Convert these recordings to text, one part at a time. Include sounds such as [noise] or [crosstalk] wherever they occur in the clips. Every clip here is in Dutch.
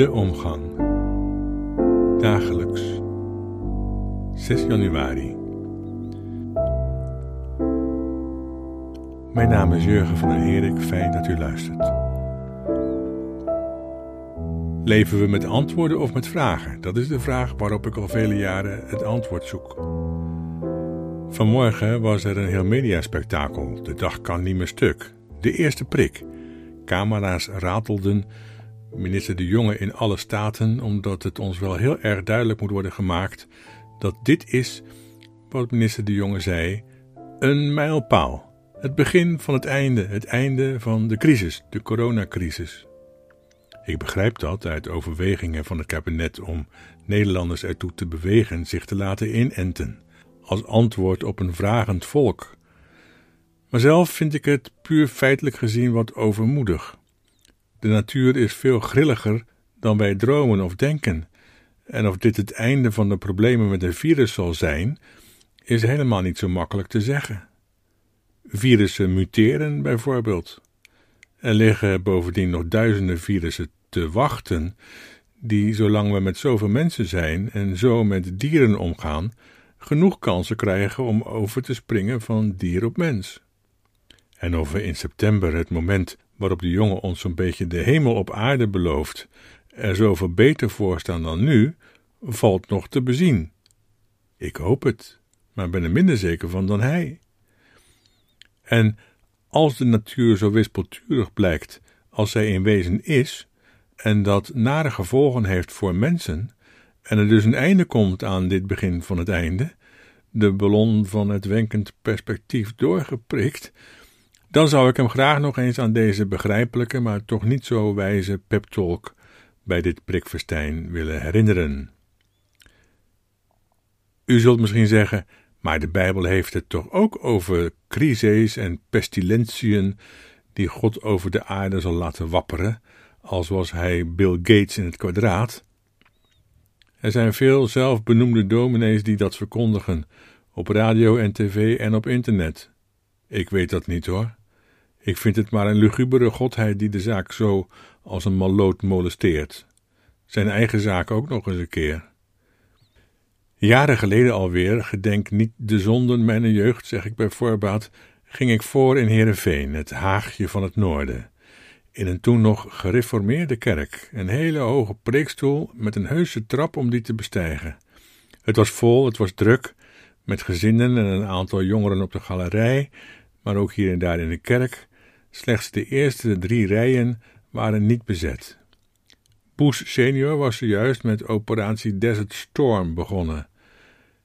De omgang. Dagelijks. 6 januari. Mijn naam is Jurgen van der Herik. Fijn dat u luistert. Leven we met antwoorden of met vragen? Dat is de vraag waarop ik al vele jaren het antwoord zoek. Vanmorgen was er een heel mediaspectakel. De dag kan niet meer stuk. De eerste prik. Camera's ratelden minister De Jonge in alle staten, omdat het ons wel heel erg duidelijk moet worden gemaakt dat dit is, wat minister De Jonge zei, een mijlpaal. Het begin van het einde, het einde van de crisis, de coronacrisis. Ik begrijp dat uit overwegingen van het kabinet om Nederlanders ertoe te bewegen zich te laten inenten, als antwoord op een vragend volk. Maar zelf vind ik het puur feitelijk gezien wat overmoedig. De natuur is veel grilliger dan wij dromen of denken. En of dit het einde van de problemen met een virus zal zijn, is helemaal niet zo makkelijk te zeggen. Virussen muteren bijvoorbeeld. Er liggen bovendien nog duizenden virussen te wachten, die, zolang we met zoveel mensen zijn en zo met dieren omgaan, genoeg kansen krijgen om over te springen van dier op mens. En of we in september het moment waarop de jongen ons zo'n beetje de hemel op aarde belooft, er zoveel beter voor staan dan nu, valt nog te bezien. Ik hoop het, maar ben er minder zeker van dan hij. En als de natuur zo wispelturig blijkt als zij in wezen is, en dat nare gevolgen heeft voor mensen, en er dus een einde komt aan dit begin van het einde, de ballon van het wenkend perspectief doorgeprikt, dan zou ik hem graag nog eens aan deze begrijpelijke, maar toch niet zo wijze peptalk bij dit prikfestijn willen herinneren. U zult misschien zeggen, maar de Bijbel heeft het toch ook over crises en pestilentiën die God over de aarde zal laten wapperen, als was hij Bill Gates in het kwadraat. Er zijn veel zelfbenoemde dominees die dat verkondigen, op radio en tv en op internet. Ik weet dat niet hoor. Ik vind het maar een lugubere godheid die de zaak zo als een malloot molesteert. Zijn eigen zaak ook nog eens een keer. Jaren geleden alweer, gedenk niet de zonden mijn jeugd, zeg ik bij voorbaat, ging ik voor in Heerenveen, het Haagje van het Noorden. In een toen nog gereformeerde kerk, een hele hoge preekstoel met een heuse trap om die te bestijgen. Het was vol, het was druk, met gezinnen en een aantal jongeren op de galerij, maar ook hier en daar in de kerk, Slechts de eerste drie rijen waren niet bezet. Bush senior was zojuist met operatie Desert Storm begonnen.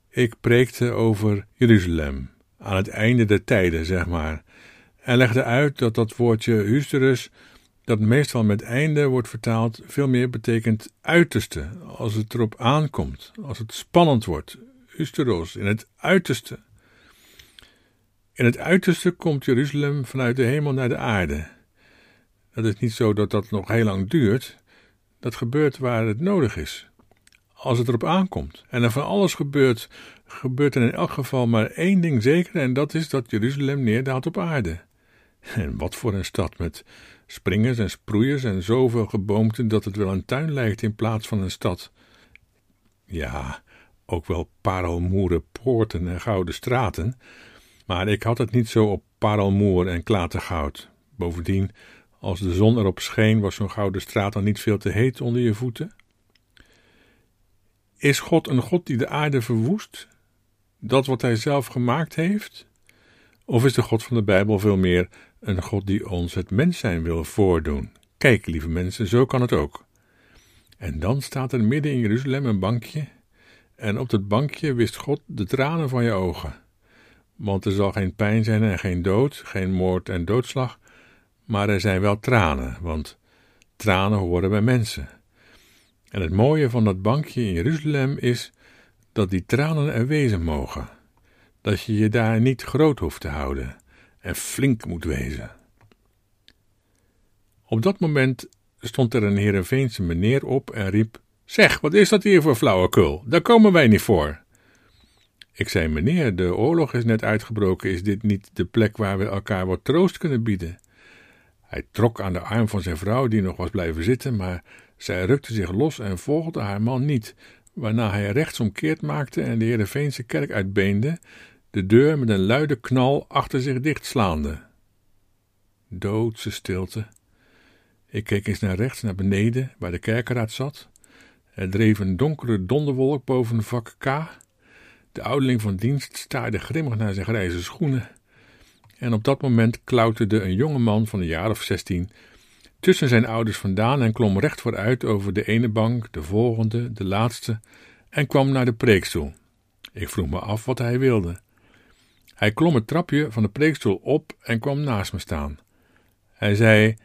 Ik preekte over Jeruzalem, aan het einde der tijden, zeg maar, en legde uit dat dat woordje Husterus, dat meestal met einde wordt vertaald, veel meer betekent uiterste, als het erop aankomt, als het spannend wordt. Husteros, in het uiterste. In het uiterste komt Jeruzalem vanuit de hemel naar de aarde. Dat is niet zo dat dat nog heel lang duurt. Dat gebeurt waar het nodig is. Als het erop aankomt. En er van alles gebeurt, gebeurt er in elk geval maar één ding zeker, en dat is dat Jeruzalem neerdaalt op aarde. [laughs] En wat voor een stad met springers en sproeiers en zoveel geboomte dat het wel een tuin lijkt in plaats van een stad. Ja, ook wel parelmoeren poorten en gouden straten, maar ik had het niet zo op parelmoer en klatergoud. Bovendien, als de zon erop scheen, was zo'n gouden straat dan niet veel te heet onder je voeten? Is God een God die de aarde verwoest? Dat wat hij zelf gemaakt heeft? Of is de God van de Bijbel veel meer een God die ons het mens zijn wil voordoen? Kijk, lieve mensen, zo kan het ook. En dan staat er midden in Jeruzalem een bankje, en op dat bankje wist God de tranen van je ogen. Want er zal geen pijn zijn en geen dood, geen moord en doodslag, maar er zijn wel tranen, want tranen horen bij mensen. En het mooie van dat bankje in Jeruzalem is dat die tranen er wezen mogen, dat je je daar niet groot hoeft te houden en flink moet wezen. Op dat moment stond er een Heerenveense meneer op en riep: Zeg, wat is dat hier voor flauwekul? Daar komen wij niet voor. Ik zei: Meneer, de oorlog is net uitgebroken. Is dit niet de plek waar we elkaar wat troost kunnen bieden? Hij trok aan de arm van zijn vrouw, die nog was blijven zitten, maar zij rukte zich los en volgde haar man niet, waarna hij rechtsomkeerd maakte en de Heerenveense kerk uitbeende, de deur met een luide knal achter zich dichtslaande. Doodse stilte. Ik keek eens naar rechts, naar beneden, waar de kerkeraad zat. Er dreef een donkere donderwolk boven vak K. De ouderling van dienst staarde grimmig naar zijn grijze schoenen. En op dat moment klauterde een jonge man van een jaar of zestien tussen zijn ouders vandaan en klom recht vooruit over de ene bank, de volgende, de laatste, en kwam naar de preekstoel. Ik vroeg me af wat hij wilde. Hij klom het trapje van de preekstoel op en kwam naast me staan. Hij zei: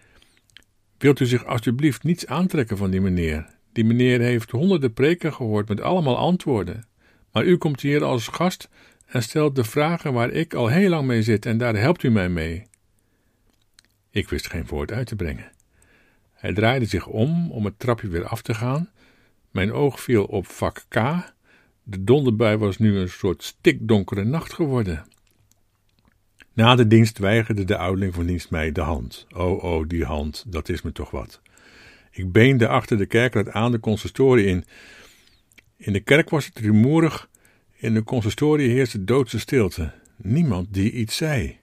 Wilt u zich alstublieft niets aantrekken van die meneer? Die meneer heeft honderden preken gehoord met allemaal antwoorden. Maar u komt hier als gast en stelt de vragen waar ik al heel lang mee zit en daar helpt u mij mee. Ik wist geen woord uit te brengen. Hij draaide zich om om het trapje weer af te gaan. Mijn oog viel op vak K. De donderbui was nu een soort stikdonkere nacht geworden. Na de dienst weigerde de ouderling van dienst mij de hand. Oh, oh, die hand, dat is me toch wat. Ik beende achter de kerkraad aan de consistorie in. In de kerk was het rumoerig, in de consistorie heerste doodse stilte. Niemand die iets zei.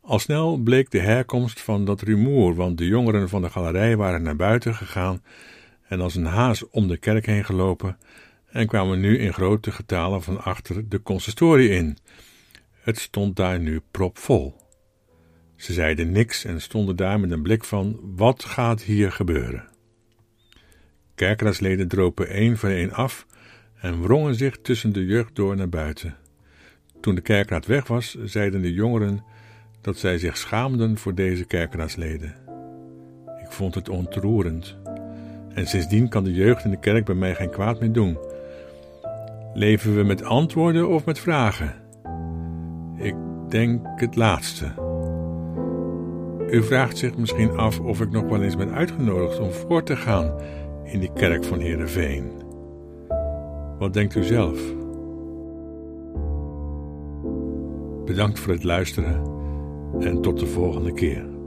Al snel bleek de herkomst van dat rumoer, want de jongeren van de galerij waren naar buiten gegaan en als een haas om de kerk heen gelopen en kwamen nu in grote getalen van achter de consistorie in. Het stond daar nu propvol. Ze zeiden niks en stonden daar met een blik van: wat gaat hier gebeuren? Kerkraadsleden dropen één voor één af en wrongen zich tussen de jeugd door naar buiten. Toen de kerkraad weg was, zeiden de jongeren dat zij zich schaamden voor deze kerkraadsleden. Ik vond het ontroerend. En sindsdien kan de jeugd in de kerk bij mij geen kwaad meer doen. Leven we met antwoorden of met vragen? Ik denk het laatste. U vraagt zich misschien af of ik nog wel eens ben uitgenodigd om voor te gaan in die kerk van Heerenveen. Wat denkt u zelf? Bedankt voor het luisteren en tot de volgende keer.